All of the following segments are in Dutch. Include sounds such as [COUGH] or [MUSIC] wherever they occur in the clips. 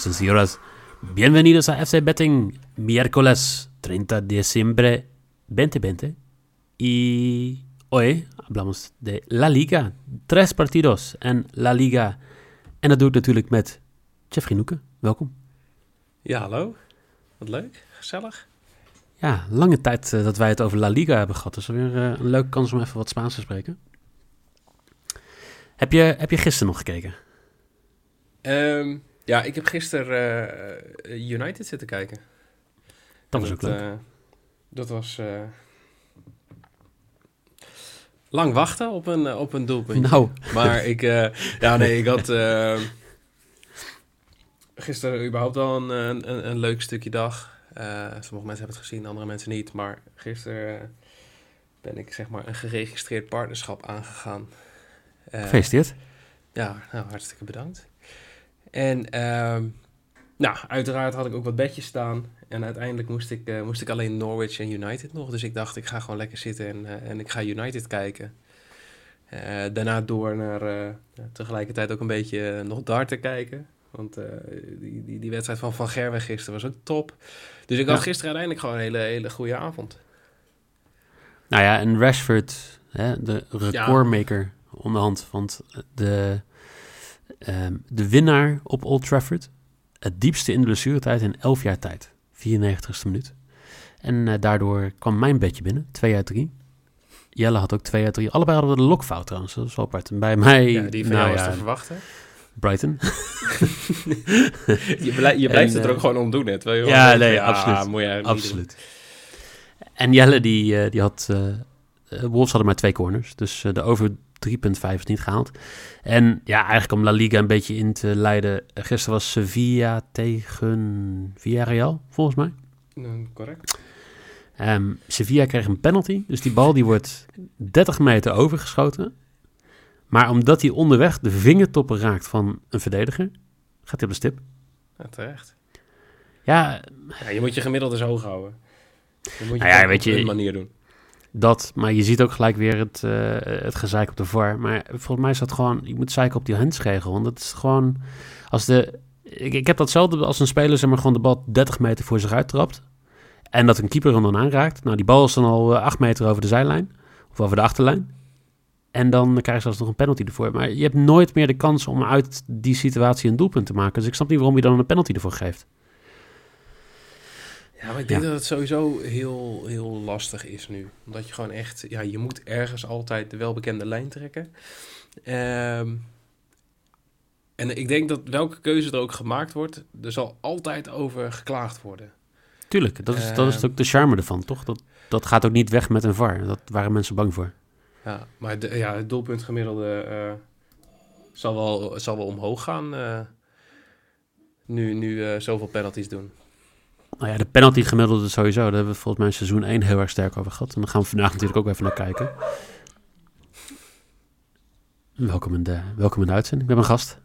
Señoras y señoras, bienvenidos a FC Betting, miércoles 30 de diciembre 2020. Y hoy hablamos de La Liga. Tres partidos en La Liga. En dat doe ik natuurlijk met Jeffrey Noeken. Welkom. Ja, hallo. Wat leuk. Gezellig. Ja, lange tijd eh, dat wij het over La Liga hebben gehad. Dus weer eh, een leuke kans om even wat Spaans te spreken. Heb je, heb je gisteren nog gekeken? Ehm, ja, ik heb gisteren eh, United zitten kijken. Dat En was ook leuk. eh, dat was eh, lang wachten op een, eh, op een doelpunt. nou, Maar [LAUGHS] ik, eh, ja nee, ik had eh, gisteren überhaupt wel een, een, leuk stukje dag. Eh, sommige mensen hebben het gezien, andere mensen niet. Maar gisteren eh, ben ik zeg maar een geregistreerd partnerschap aangegaan. Eh, gefeliciteerd. Ja, nou, hartstikke bedankt. En ehm, nou, uiteraard had ik ook wat bedjes staan. En uiteindelijk moest ik, eh, moest ik alleen Norwich en United nog. Dus ik dacht, ik ga gewoon lekker zitten en, eh, en ik ga United kijken. Eh, daarna door naar tegelijkertijd ook een beetje nog darten kijken. Want die, die, die wedstrijd van Van Gerwen gisteren was ook top. Dus ik had gisteren uiteindelijk gewoon een hele, hele goede avond. Nou ja, en Rashford, hè, de recordmaker onderhand. Want de, ehm, de winnaar op Old Trafford, het diepste in de blessuretijd in 11 jaar tijd. 94ste minuut. En eh, daardoor kwam mijn bedje binnen, 2 uit 3. Jelle had ook 2 uit 3. Allebei hadden we de lokfout trouwens, dat is wel apart. En bij mij, Ja, die van nou jou was ja, te verwachten. Brighton. [LAUGHS] Je, blij- je blijft En, het er eh, ook gewoon om doen, hè? terwijl je ja, nee, absoluut. Absoluut. En Jelle, die, eh, die had... eh, Wolves hadden maar twee corners. Dus de over 3,5 is niet gehaald. En ja, eigenlijk om La Liga een beetje in te leiden. Gisteren was Sevilla tegen Villarreal, volgens mij. Mm, correct. Ehm, Sevilla kreeg een penalty. Dus die bal die wordt 30 meter overgeschoten. Maar omdat hij onderweg de vingertoppen raakt van een verdediger... gaat hij op de stip. Ja, terecht. Ja, Ja, je moet je gemiddeld eens hoog houden. Je moet je Nou ja, op weet je- een manier doen. Dat, maar je ziet ook gelijk weer het, eh, het gezeik op de VAR. Maar volgens mij is dat gewoon, je moet zeiken op die handsregel. Want dat is gewoon, als de, ik, ik heb datzelfde als een speler zeg maar gewoon de bal 30 meter voor zich uittrapt. En dat een keeper hem dan aanraakt. Nou, die bal is dan al eh, 8 meter over de zijlijn. Of over de achterlijn. En dan krijg je zelfs nog een penalty ervoor. Maar je hebt nooit meer de kans om uit die situatie een doelpunt te maken. Dus ik snap niet waarom je dan een penalty ervoor geeft. Ja, maar ik denk Ja. dat het sowieso heel, heel lastig is nu. Omdat je gewoon echt, ja, je moet ergens altijd de welbekende lijn trekken. Ehm, en ik denk dat welke keuze er ook gemaakt wordt, er zal altijd over geklaagd worden. Tuurlijk, dat is, dat is Ehm. ook de charme ervan, toch? Dat, dat gaat ook niet weg met een VAR. Dat waren mensen bang voor. Ja, maar de, ja, het doelpuntgemiddelde eh, zal, wel, zal wel omhoog gaan eh, nu, nu eh, zoveel penalties doen. Nou ja, de penalty gemiddelde sowieso. Daar hebben we volgens mij in seizoen 1 heel erg sterk over gehad. En daar gaan we vandaag natuurlijk ook even naar kijken. Welkom in de, welkom in de uitzending. We hebben een gast.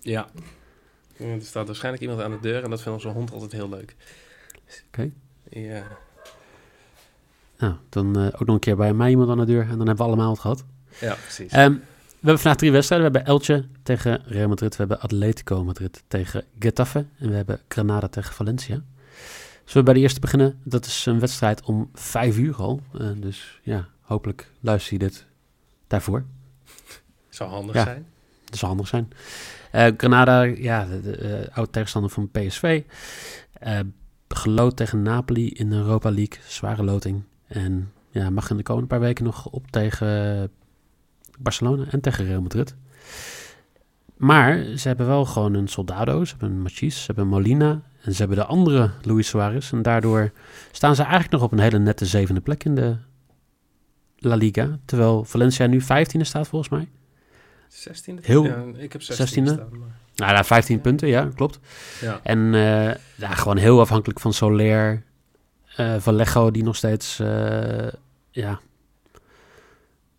Ja. Er staat waarschijnlijk iemand aan de deur en dat vindt onze hond altijd heel leuk. Oké. Ja. Nou, dan eh, ook nog een keer bij mij iemand aan de deur. En dan hebben we allemaal het gehad. Ja, precies. Ehm, we hebben vandaag drie wedstrijden. We hebben Elche tegen Real Madrid. We hebben Atletico Madrid tegen Getafe. En we hebben Granada tegen Valencia. Zullen we bij de eerste beginnen? Dat is een wedstrijd om vijf uur al. Eh, dus ja, hopelijk luister je dit daarvoor. [LAUGHS] Zou handig Ja. zijn. Dat zou handig zijn. Eh, Granada, ja, de, de, eh, oud tegenstander van PSV. Geloot tegen Napoli in de Europa League. Zware loting. En ja, mag in de komende paar weken nog op tegen Barcelona en tegen Real Madrid. Maar ze hebben wel gewoon een Soldado, ze hebben een Machis, ze hebben een Molina En ze hebben de andere Luis Suarez. En daardoor staan ze eigenlijk nog op een hele nette zevende plek in de La Liga. Terwijl Valencia nu 15e staat volgens mij. 16e? Heel- Ja, ik heb 16 16e? staan, maar- Nou, ja, 15 Ja. punten, ja, klopt. Ja. En eh, ja, gewoon heel afhankelijk van Soler, eh Vallejo, die nog steeds, eh, ja...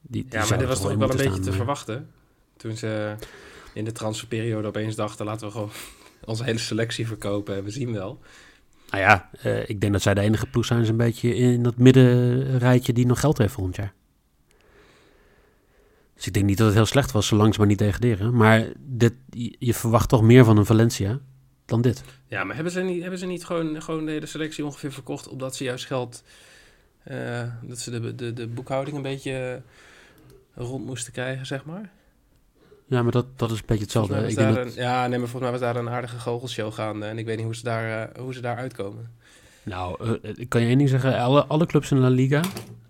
Die, die ja, maar dit was toch wel een beetje te verwachten. Toen ze in de transferperiode opeens dachten, laten we gewoon [LAUGHS] onze hele selectie verkopen en we zien wel. Nou ja, eh, ik denk dat zij de enige ploeg zijn, zo'n beetje in dat middenrijtje die nog geld heeft volgend jaar. Dus ik denk niet dat het heel slecht was, zolang ze maar niet degraderen. Maar dit, je, je verwacht toch meer van een Valencia dan dit. Ja, maar hebben ze niet, hebben ze niet gewoon, gewoon de hele selectie ongeveer verkocht omdat ze juist geld, eh, dat ze de, de, de boekhouding een beetje rond moesten krijgen, zeg maar? Ja, maar dat, dat is een beetje hetzelfde. Ik denk dat, een, ja, nee, maar volgens mij was daar een aardige goochelshow gaande en ik weet niet hoe ze daar, eh, hoe ze daar uitkomen. nou, eh, ik kan je één ding zeggen. Alle, alle clubs in La Liga,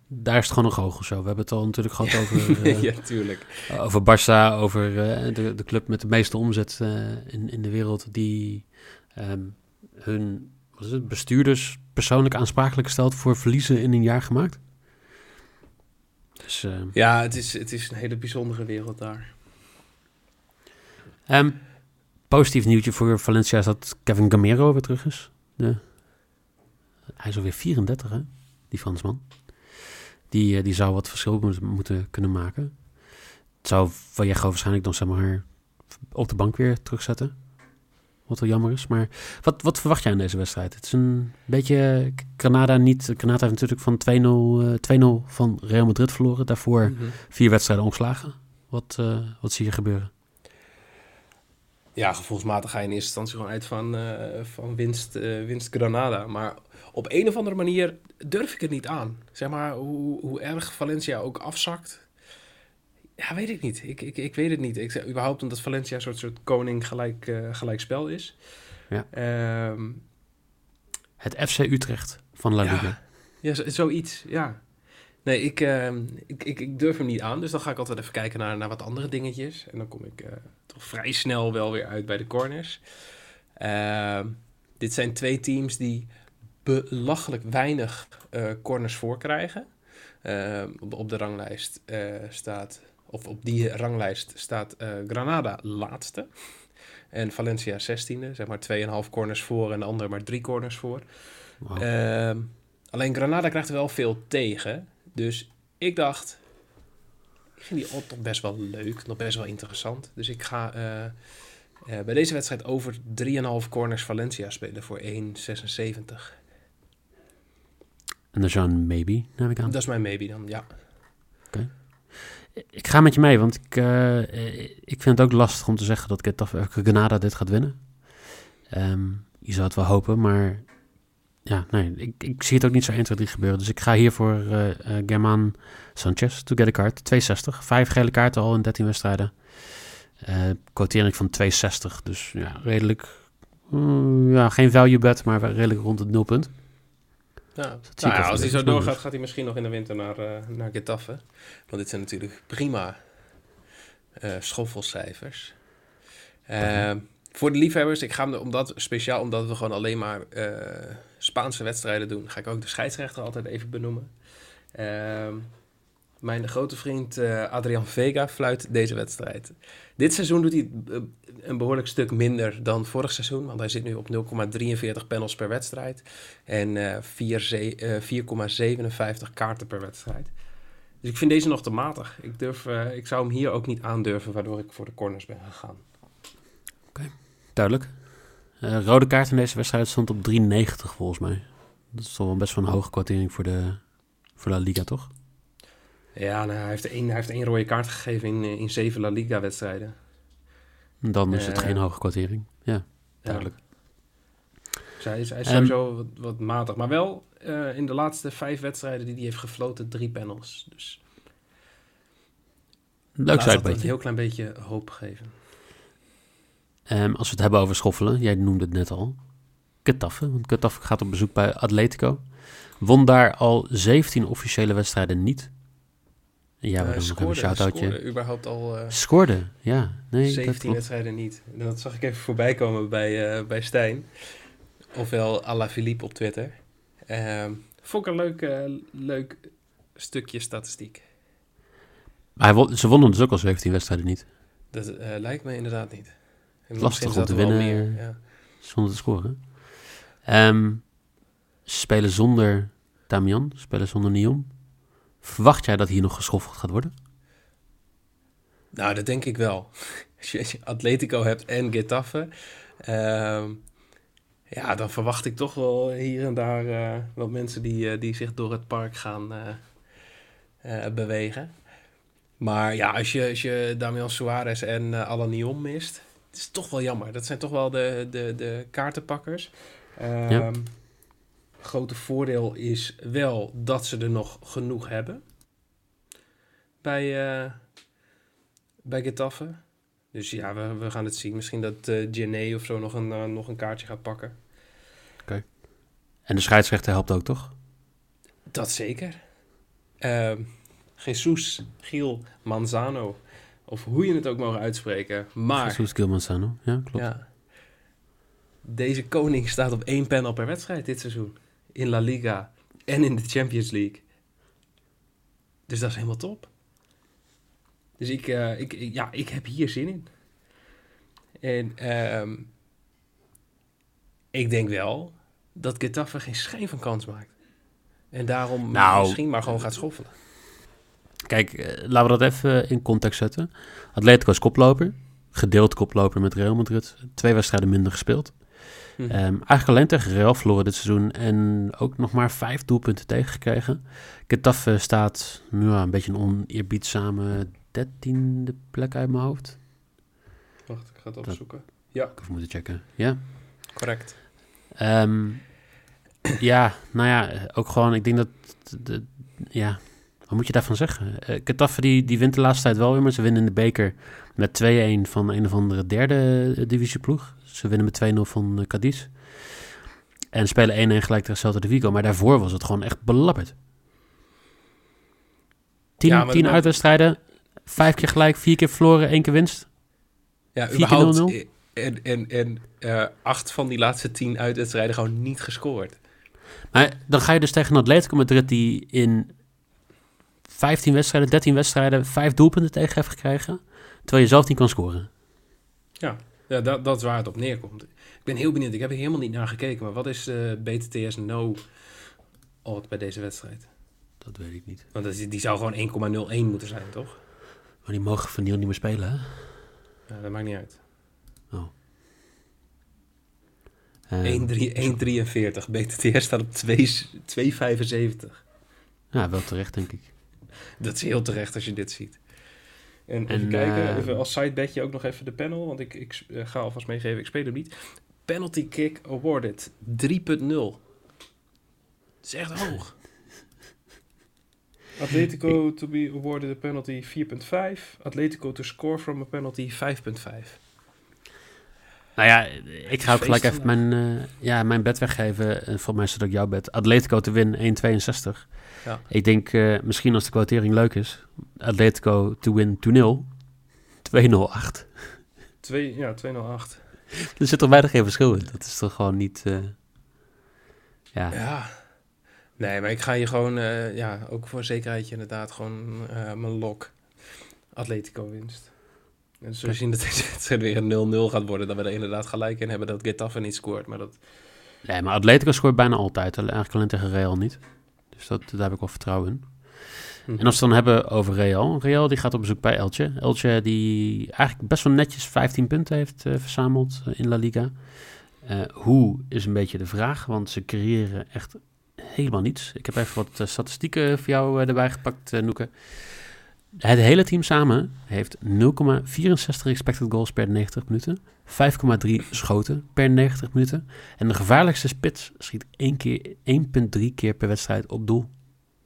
daar is het gewoon een goochelshow. We hebben het al natuurlijk gehad [LAUGHS] over, eh, [LAUGHS] ja, tuurlijk. over Barça, over de, de club met de meeste omzet in, in de wereld, die ehm, hun wat is het, bestuurders persoonlijk aansprakelijk stelt voor verliezen in een jaar gemaakt. Dus, eh, Ja, het is, het is een hele bijzondere wereld daar. Ehm, positief nieuwtje voor Valencia is dat Kevin Gamero weer terug is. De, hij is alweer 34, hè? Die Fransman. Die, eh, die zou wat verschil moeten- moeten kunnen maken. Het zou Vallejo waarschijnlijk dan zeg maar op de bank weer terugzetten. Wat wel jammer is. Maar wat, wat verwacht jij in deze wedstrijd? Het is een beetje Granada niet. Granada heeft natuurlijk van 2-0 eh, 2-0 van Real Madrid verloren. Daarvoor Mhm. vier wedstrijden ongeslagen. Wat, eh, wat zie je gebeuren? Ja, gevoelsmatig ga je in eerste instantie gewoon uit van, eh, van winst, eh, winst Granada. Maar op een of andere manier durf ik het niet aan. Zeg maar, hoe, hoe erg Valencia ook afzakt. Ja, weet ik niet. Ik, ik, ik weet het niet. Ik zeg überhaupt omdat Valencia een soort, soort koning gelijk, eh, gelijk spel is. Ja. Ehm, Het FC Utrecht van La. Liga. ja, zo- zoiets, ja. Nee, ik, ehm, ik, ik, ik durf hem niet aan. Dus dan ga ik altijd even kijken naar, naar wat andere dingetjes. En dan kom ik eh, toch vrij snel wel weer uit bij de corners. Ehm, dit zijn twee teams die belachelijk weinig eh, corners voorkrijgen. Ehm, op, op de ranglijst eh, staat, of op die ranglijst staat Granada laatste. En Valencia 16e, zeg maar 2,5 corners voor en de ander maar drie corners voor. Alleen Granada krijgt wel veel tegen. Dus ik dacht, ik vind die odd toch best wel leuk, nog best wel interessant. Dus ik ga eh, eh, bij deze wedstrijd over 3,5 corners Valencia spelen voor 1,76. En dat is een maybe, neem ik aan. Dat is mijn maybe dan, ja. Ik ga met je mee, want ik, eh, ik vind het ook lastig om te zeggen dat Getafe- Granada dit gaat winnen. Ehm, je zou het wel hopen, maar ja, nee, ik, ik zie het ook niet zo 1, 2, 3 gebeuren. Dus ik ga hier voor eh eh, German Sanchez to get a card. 260. Vijf gele kaarten al in 13 wedstrijden. Quotering van 260. Dus ja, redelijk. mm, ja, geen value bet, maar redelijk rond het nulpunt. ja. Nou ja, als hij zo doorgaat, gaat hij misschien nog in de winter naar, eh naar Getafe. Want dit zijn natuurlijk prima schoffelcijfers. Ehm, voor de liefhebbers, ik ga hem, omdat, speciaal omdat we gewoon alleen maar eh, Spaanse wedstrijden doen, ga ik ook de scheidsrechter altijd even benoemen. Ehm, mijn grote vriend eh, Adrian Vega fluit deze wedstrijd. Dit seizoen doet hij eh, een behoorlijk stuk minder dan vorig seizoen, want hij zit nu op 0,43 panels per wedstrijd en eh, vier ze- eh, 4,57 kaarten per wedstrijd. Dus ik vind deze nog te matig. Ik, durf, ik zou hem hier ook niet aandurven, waardoor ik voor de corners ben gegaan. Duidelijk. Eh, rode kaart in deze wedstrijd stond op 3,90 volgens mij. Dat is toch wel best wel een hoge quotering voor de voor La Liga, toch? Ja, nou, hij, heeft één, hij heeft één rode kaart gegeven in, eh, in zeven La Liga-wedstrijden. Dan is het Eh, geen hoge quotering. Ja, duidelijk. Dus hij is, hij is Ehm, sowieso wat, wat matig. Maar wel in de laatste vijf wedstrijden die hij heeft gefloten, drie panels. Dus Leuk dat een heel klein beetje hoop geven. Ehm, als we het hebben over schoffelen, jij noemde het net al. Getafe, want gaat op bezoek bij Atletico. Won daar al 17 officiële wedstrijden niet. Dan nog even een shout-outje. scoorde überhaupt al eh, Scoorde, ja. Nee, dat 17 klopt. wedstrijden niet. Dat zag ik even voorbij komen bij, eh, bij Stijn. ofwel Ala Philippe op Twitter. Ehm vond ik een leuk, eh, leuk stukje statistiek. Maar hij won- ze wonnen dus ook al 17 wedstrijden niet. Dat lijkt me inderdaad niet. Lastig om te winnen. meer, ja. Zonder te scoren. Ehm, ze spelen zonder Damian, spelen zonder Niom. Verwacht jij dat hier nog geschoffeld gaat worden? Nou, dat denk ik wel. [LAUGHS] Als je, als je Atletico hebt en Getafe, ehm, ja, dan verwacht ik toch wel hier en daar eh, wat mensen die, eh, die zich door het park gaan eh, bewegen. Maar ja, als je, als je Damian Suarez en Alanion mist, het is toch wel jammer. Dat zijn toch wel de, de, de kaartenpakkers. Ehm, Ja. Grote voordeel is wel dat ze er nog genoeg hebben bij, eh bij Getafe. Dus ja, we, we gaan het zien. Misschien dat Gené of zo nog een, eh, nog een kaartje gaat pakken. En de scheidsrechter helpt ook, toch? Dat zeker. Ehm Jesus, Giel, Manzano. Of hoe je het ook mogen uitspreken. Maar Jesus Gilmanzano, ja, klopt. ja, deze koning staat op één panel per wedstrijd dit seizoen. In La Liga en in de Champions League. Dus dat is helemaal top. Dus ik, eh, ik, ja, ik heb hier zin in. En ehm, ik denk wel dat Getafe geen schijn van kans maakt. En daarom Nou, misschien maar gewoon gaat schoffelen. Kijk, eh, laten we dat even in context zetten. Atletico is koploper. Gedeeld koploper met Real Madrid. Twee wedstrijden minder gespeeld. Hm. Ehm, eigenlijk alleen tegen Real verloren dit seizoen. En ook nog maar vijf doelpunten tegengekregen. Getafe staat nu ja, een beetje een oneerbiedzame dertiende plek uit mijn hoofd. Wacht, ik ga het dat- opzoeken. Ik even moeten checken. Ja. Correct. Ehm, ja, nou ja, ook gewoon, ik denk dat, de, ja, wat moet je daarvan zeggen? Uh, Getafe die, die wint de laatste tijd wel weer, maar ze winnen in de beker met 2-1 van een of andere derde eh, divisieploeg. Ze winnen met 2-0 van uh, Cadiz. En spelen 1-1 gelijk tegen Celta de Vigo, maar daarvoor was het gewoon echt belabberd. Tien, Ja, maar- tien uitwedstrijden, vijf keer gelijk, vier keer verloren, één keer winst. Ja, Vier keer überhaupt. 0-0? eh, En, en, en eh, acht van die laatste tien uitwedstrijden gewoon niet gescoord. Maar dan ga je dus tegen een Atletico Madrid die in 15 wedstrijden, 13 wedstrijden, vijf doelpunten tegen heeft gekregen. Terwijl je zelf niet kan scoren. Ja, dat, dat is waar het op neerkomt. Ik ben heel benieuwd. Ik heb er helemaal niet naar gekeken. Maar wat is de BTTS no odd bij deze wedstrijd? Dat weet ik niet. Want dat is- die zou gewoon 1,01 moeten zijn, toch? Maar die mogen van Niel niet meer spelen, hè? Ja, dat maakt niet uit. Eh, 1,3 1,43. BTTS staat op 2 2,75. ja, wel terecht, denk ik. Dat is heel terecht als je dit ziet. En even En, kijken, eh, even als sidebedje ook nog even de panel, want ik, ik eh, ga alvast meegeven, ik speel hem niet. Penalty kick awarded 3.0. Dat is echt hoog. [LAUGHS] Atletico to be awarded a penalty 4.5. Atletico to score from a penalty 5.5. Nou ja, ik ga ook gelijk even mijn, eh, ja, mijn bed weggeven. En voor mij is het ook jouw bed. Atletico te winnen, 1,62. Ja. Ik denk, eh, misschien als de quotering leuk is. Atletico to win 2-0. 2-0-8. 2, ja, 208. Er zit toch weinig geen verschil in. Dat is toch gewoon niet... eh, ja. Ja. Nee, maar ik ga hier gewoon, ja, ook voor zekerheidje inderdaad, gewoon mijn lok. Atletico winst. En zo zien dat wedstrijd weer een 0-0 gaat worden. Dat we er inderdaad gelijk in hebben dat Getafe niet scoort. Maar dat, Nee, maar Atletico scoort bijna altijd. Eigenlijk alleen tegen Real niet. Dus dat, daar heb ik wel vertrouwen in. Hm. En als we het dan hebben over Real. Real die gaat op bezoek bij Elche. Elche die eigenlijk best wel netjes 15 punten heeft eh, verzameld eh, in La Liga. Eh, hoe is een beetje de vraag, want ze creëren echt helemaal niets. Ik heb even wat statistieken voor jou erbij gepakt, Noeke. Het hele team samen heeft 0,64 expected goals per 90 minuten. 5,3 schoten per 90 minuten. En de gevaarlijkste spits schiet 1 keer 1,3 keer per wedstrijd op doel.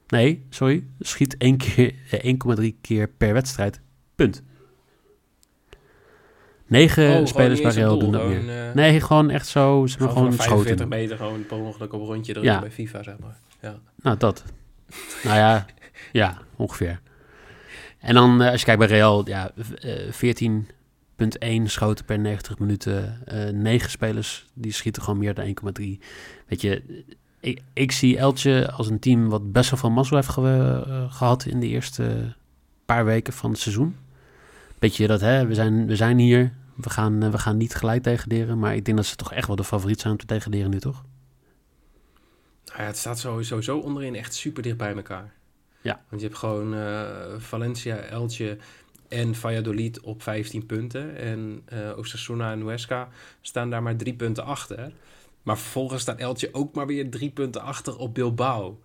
Nee, sorry. Schiet 1 keer, eh, 1,3 keer per wedstrijd. Punt. Negen Oh, gewoon spelers niet bij Real doen dat meer. eh, Nee, gewoon echt zo. Ze gewoon, gewoon van 45 schoten. meter gewoon per ongeluk op een rondje erin Ja. bij FIFA, zeg maar. Ja. Nou, dat. nou ja, ja, ongeveer. En dan, eh, als je kijkt bij Real, ja, v- eh, 14 1,1 schoten per 90 minuten. Uh, 9 spelers die schieten gewoon meer dan 1,3. Weet je, ik, ik, zie Eltje als een team wat best wel veel mazzel heeft ge gehad in de eerste paar weken van het seizoen. Beetje dat, hè, we zijn, we zijn hier, we gaan, we gaan niet gelijk degraderen. Maar ik denk dat ze toch echt wel de favoriet zijn om te degraderen nu, toch? Nou ja, het staat sowieso zo onderin echt super dicht bij elkaar. Ja. Want je hebt gewoon uh, Valencia, Elche en Valladolid op 15 punten. En uh, Osasuna en Huesca staan daar maar drie punten achter. Maar vervolgens staat Elche ook maar weer drie punten achter op Bilbao.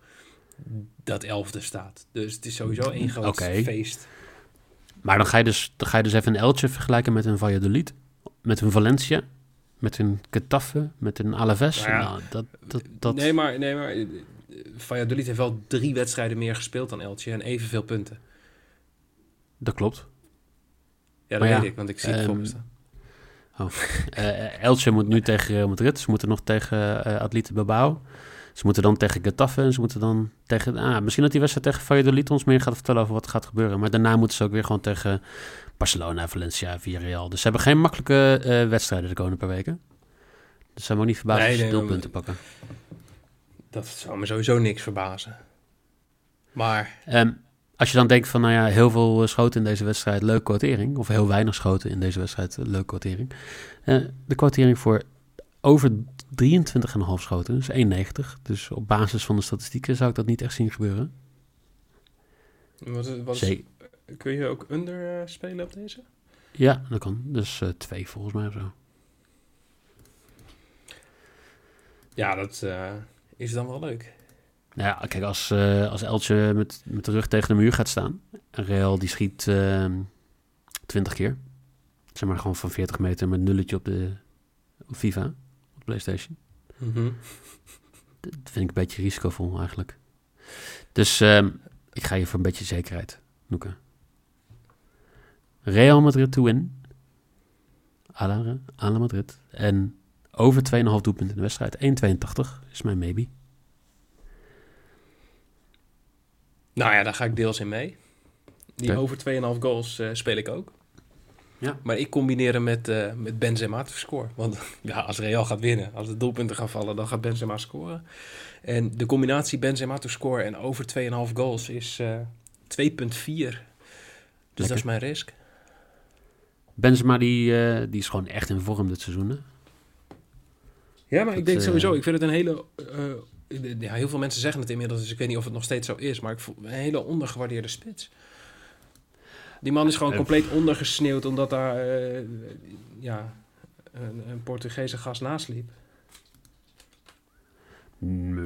Dat elfde staat. Dus het is sowieso één groot okay. feest. Maar dan ga, je dus, dan ga je dus even een Elche vergelijken met een Valladolid. Met een Valencia. Met een Getafe. Met een Alaves. Nou, nou dat, dat, dat... Nee, maar, nee, maar Valladolid heeft wel drie wedstrijden meer gespeeld dan Elche en evenveel punten. Dat klopt. Ja, dat weet ik, want ik zie het um, voor me staan. Oh. uh, Elche moet nu tegen Real Madrid. Ze moeten nog tegen uh, Atletico Bilbao. Ze moeten dan tegen Getafe en ze moeten dan tegen... Ah, misschien dat die wedstrijd tegen Valladolid ons meer gaat vertellen over wat gaat gebeuren. Maar daarna moeten ze ook weer gewoon tegen Barcelona, Valencia, Villarreal. Dus ze hebben geen makkelijke uh, wedstrijden de komende paar weken. Dus ze hebben ook niet verbaasd nee, nee, doelpunten pakken. Dat zou me sowieso niks verbazen. Maar... Um, als je dan denkt van, nou ja, heel veel schoten in deze wedstrijd, leuke quotering. Of heel weinig schoten in deze wedstrijd, leuke quotering. Uh, de quotering voor over 23,5 schoten, dus 1,90. Dus op basis van de statistieken zou ik dat niet echt zien gebeuren. Wat, wat is, kun je ook under spelen op deze? Ja, dat kan. Dus uh, twee volgens mij of zo. Ja, dat uh, is dan wel leuk. Nou ja, kijk, als, uh, als Eltje met, met de rug tegen de muur gaat staan... en Real die schiet uh, ehm, 20 keer... zeg maar gewoon van 40 meter met nulletje op de op FIFA, op de PlayStation... Mm -hmm. [LAUGHS] Dat vind ik een beetje risicovol eigenlijk. Dus uh, ik ga je voor een beetje zekerheid, noeken. Real Madrid to win. Ala, Ala Madrid. En over 2,5 doelpunten in de wedstrijd. 1,82 is mijn maybe. Nou ja, daar ga ik deels in mee. Die over 2,5 goals uh, speel ik ook. Ja. Maar ik combineer hem met, uh, met Benzema te scoren. Want [LAUGHS] ja, als Real gaat winnen, als de doelpunten gaan vallen, dan gaat Benzema scoren. En de combinatie Benzema te scoren en over 2,5 goals is uh, eh, 2,4. Dus dat is mijn risk. Benzema die, uh, die is gewoon echt in vorm dit seizoen. Ja, maar ik denk sowieso, ik vind het een hele ja, heel veel mensen zeggen het inmiddels, dus ik weet niet of het nog steeds zo is, maar ik voel een hele ondergewaardeerde spits. Die man is gewoon compleet ondergesneeuwd omdat daar uh, ja, een, een, Portugese gast naast liep.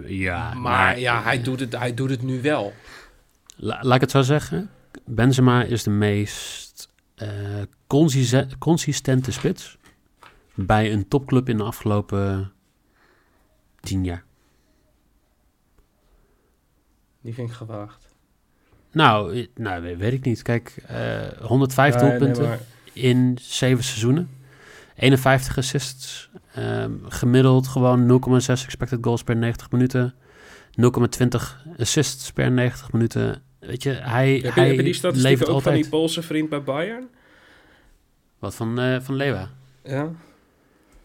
Ja, maar, ja, hij doet, het, hij doet het nu wel. laat ik het zo zeggen. Benzema is de meest uh, consistente spits bij een topclub in de afgelopen tien jaar. Die vind ik gewaagd. Nou, nou weet ik niet. Kijk, uh, 105 doelpunten in zeven seizoenen. 51 assists. Um, gemiddeld gewoon 0,6 expected goals per 90 minuten. 0,20 assists per 90 minuten. Weet je, hij, heb je, hij heb je die statistieken ook altijd. van die Poolse vriend bij Bayern? Wat, van, uh, van Lewa? Ja.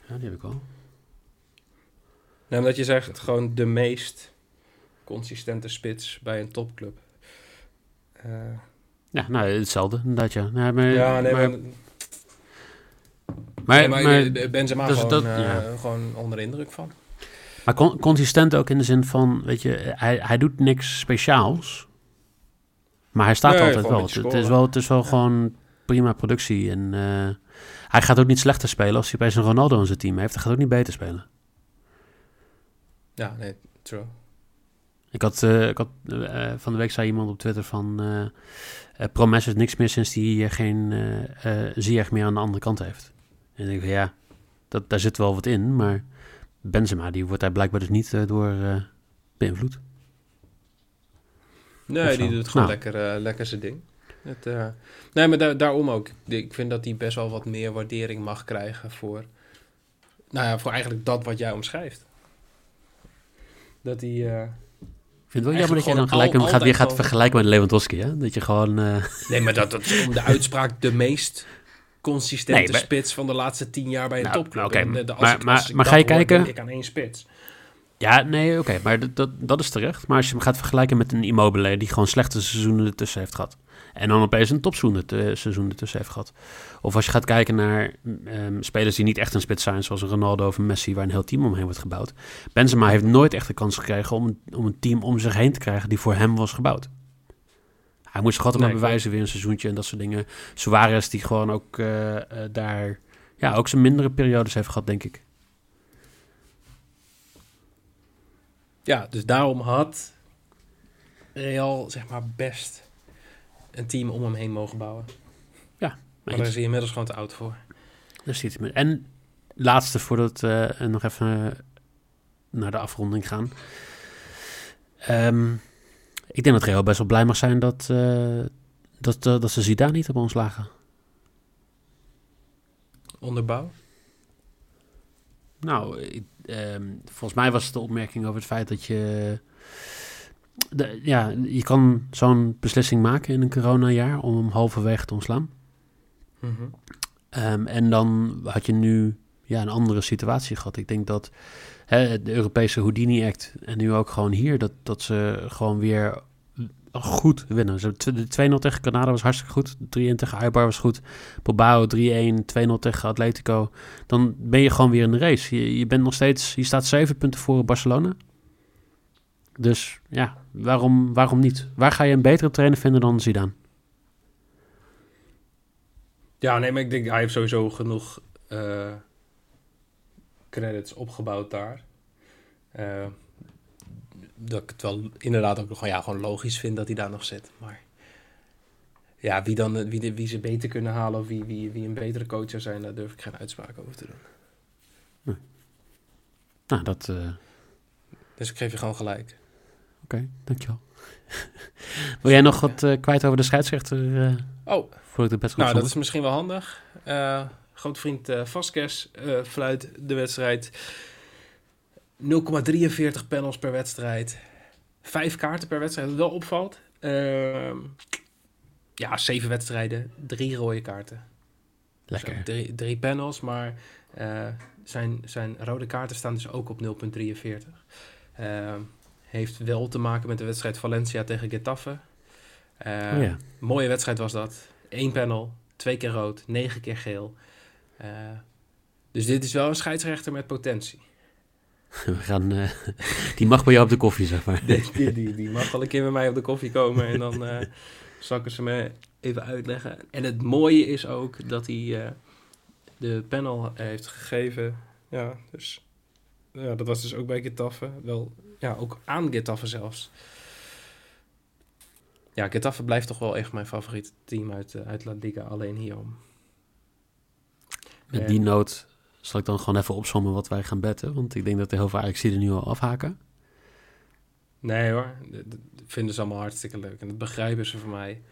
Ja, die heb ik wel. Nou, omdat je zegt gewoon de meest consistente spits bij een topclub. Uh, ja, nou, hetzelfde inderdaad, ja. Nee, maar, ja, nee, maar... maar, maar, maar, maar Benzema dus gewoon, dat, uh, ja. gewoon onder indruk van. Maar con consistent ook in de zin van, weet je, hij, hij doet niks speciaals. Maar hij staat nee, altijd wel. Het, het, is wel. Het is wel ja. gewoon prima productie. En uh, hij gaat ook niet slechter spelen als hij opeens een Ronaldo in zijn team heeft. Hij gaat ook niet beter spelen. Ja, nee, true. Ik had, uh, ik had uh, van de week zei iemand op Twitter van uh, Promes is niks meer sinds hij geen Ziyech meer aan de andere kant heeft. En ik denk ja, dat, daar zit wel wat in, maar Benzema die wordt daar blijkbaar dus niet door beïnvloed. Nee, die doet gewoon nou. lekker, lekker zijn ding. Het, nee, maar daar, daarom ook. Ik vind dat hij best wel wat meer waardering mag krijgen voor, nou ja, voor eigenlijk dat wat jij omschrijft. Dat hij ik vind het wel jammer dat je dan gelijk al, gaat, weer gaat vergelijken met Lewandowski, hè? Dat je gewoon... Uh... Nee, maar dat, dat is om de [LAUGHS] uitspraak de meest consistente Nee, maar- spits van de laatste tien jaar bij een Nou, topclub. oké, En de- de- als maar- ik- maar- als ik maar ga je hoor, kijken? Ik aan één spits. Ja, nee, oké, maar dat, dat, dat is terecht. Maar als je hem gaat vergelijken met een Immobile die gewoon slechte seizoenen ertussen heeft gehad. En dan opeens een topseizoen er- seizoen ertussen heeft gehad. Of als je gaat kijken naar ehm, spelers die niet echt een spits zijn, zoals een Ronaldo of een Messi, waar een heel team omheen wordt gebouwd. Benzema heeft nooit echt de kans gekregen om, om een team om zich heen te krijgen die voor hem was gebouwd. Hij moest zich altijd Nee, maar bewijzen, weer een seizoentje en dat soort dingen. Suarez die gewoon ook eh, eh, daar, ja, ook zijn mindere periodes heeft gehad, denk ik. Ja, dus daarom had Real zeg maar best een team om hem heen mogen bouwen. Maar daar is hij inmiddels gewoon te oud voor. Daar ziet hij. En laatste, voordat we eh, nog even naar de afronding gaan. Ehm, ik denk dat Real best wel blij mag zijn dat, eh, dat, eh, dat ze Zidane niet hebben ontslagen. Onderbouw. Nou, ik- ehm, volgens mij was het de opmerking over het feit dat je... De, ja, je kan zo'n beslissing maken in een coronajaar om hem halverwege te ontslaan. Mhm. Ehm, en dan had je nu ja, een andere situatie gehad. Ik denk dat hè, de Europese Houdini Act en nu ook gewoon hier, dat, dat ze gewoon weer goed winnen. Ze- De 2-0 tegen Canada was hartstikke goed. De 3-1 tegen Eibar was goed. Bilbao 3-1, 2-0 tegen Atletico. Dan ben je gewoon weer in de race. Je, je bent nog steeds, je staat 7 punten voor op Barcelona. Dus ja, waarom, waarom niet? Waar ga je een betere trainer vinden dan Zidane? Ja, nee, maar ik denk hij heeft sowieso genoeg eh, credits opgebouwd daar. Eh, dat ik het wel inderdaad ook nog gewoon, ja, gewoon logisch vind dat hij daar nog zit. Maar ja, wie, dan, wie, wie ze beter kunnen halen of wie, wie, wie een betere coach zou zijn, daar durf ik geen uitspraak over te doen. Nou, dat... eh, Dus ik geef je gewoon gelijk. Oké, dankjewel. [LAUGHS] Wil jij nog wat eh, kwijt over de scheidsrechter eh Oh, voor ik de bed nou dat is misschien wel handig. Eh grote vriend Vasquez fluit de wedstrijd. 0,43 panels per wedstrijd. Vijf kaarten per wedstrijd, wat wel opvalt. Ehm, ja, zeven wedstrijden, drie rode kaarten. Lekker. Zo, drie, drie panels, maar zijn, zijn rode kaarten staan dus ook op 0,43. Heeft wel te maken met de wedstrijd Valencia tegen Getafe. Eh, Oh ja. Mooie wedstrijd was dat. Eén panel, twee keer rood, negen keer geel. Eh, dus dit is wel een scheidsrechter met potentie. [LAUGHS] We gaan, eh, [LAUGHS] die mag bij jou op de koffie, zeg maar. Die, die, die, die mag wel een keer met mij op de koffie komen en dan [LAUGHS] zal ik het ze me even uitleggen. En het mooie is ook dat hij de panel heeft gegeven. Ja, dus ja, dat was dus ook bij Getafe. Wel, ja, ook aan Getafe zelfs. Ja, Getafe blijft toch wel echt mijn favoriete team uit, eh, uit La Liga. Alleen hierom. Met En- die noot zal ik dan gewoon even opzommen wat wij gaan betten. Want ik denk dat de heel veel ajax er nu al afhaken. Nee hoor, dat vinden ze allemaal hartstikke leuk. En dat begrijpen ze van mij.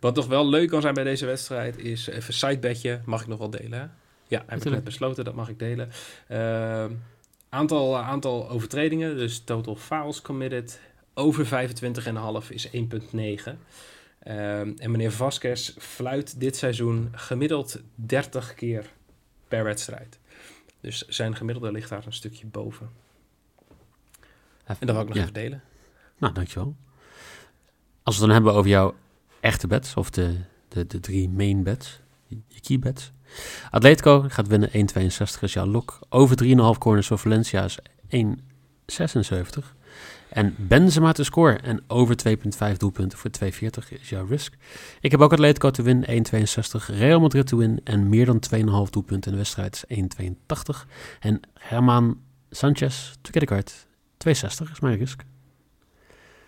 Wat toch wel leuk kan zijn bij deze wedstrijd is even een sidebedje. Mag ik nog wel delen? Hè? Ja, heb ik net besloten, dat mag ik delen. Ehm, aantal, aantal overtredingen, dus total fouls committed. Over 25,5 is 1,9. Ehm, en meneer Vasquez fluit dit seizoen gemiddeld 30 keer per wedstrijd. Dus zijn gemiddelde ligt daar een stukje boven. En dat wil ik nog Ja. even delen. Nou, dankjewel. Als we het dan hebben over jouw echte bets, of de, de, de drie main bets, je key bets. Atletico gaat winnen 1,62 is jouw lok. Over 3,5 corners voor Valencia is 1,76. En Benzema te scoren en over 2,5 doelpunten voor 2,40 is jouw risk. Ik heb ook Atletico te winnen 1,62. Real Madrid te winnen en meer dan 2,5 doelpunten in de wedstrijd is 1,82. En Herman Sanchez card 2,60 is mijn risk.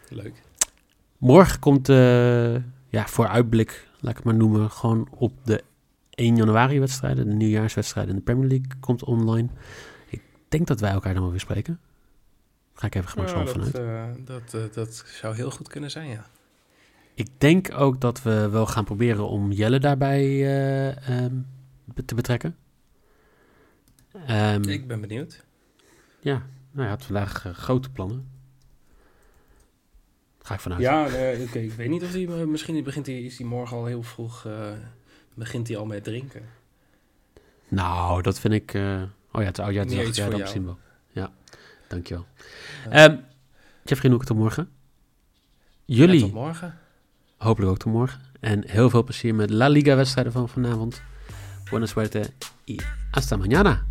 Leuk. Morgen komt de ja, vooruitblik, laat ik het maar noemen, gewoon op de 1 januari wedstrijden. De nieuwjaarswedstrijden in de Premier League komt online. Ik denk dat wij elkaar dan wel weer spreken. Ga ik even gemakshalve dat, vanuit. eh, dat, eh, dat zou heel goed kunnen zijn, ja. Ik denk ook dat we wel gaan proberen om Jelle daarbij eh, ehm, te betrekken. Ehm, Ik ben benieuwd. Ja, nou, hij had vandaag eh, grote plannen. Ga ik vanuit. Ja, eh, oké. ik weet niet of hij... misschien begint hij, is hij morgen al heel vroeg eh, begint hij al met drinken. Nou, dat vind ik... eh, oh ja, het is iets Ja, jou. misschien wel. Ja, dankjewel. Ja. Ehm Jeffrey Noek, tot morgen. Jullie Ja, tot morgen. hopelijk ook tot morgen. En heel veel plezier met La Liga-wedstrijden van vanavond. Buena suerte y hasta mañana.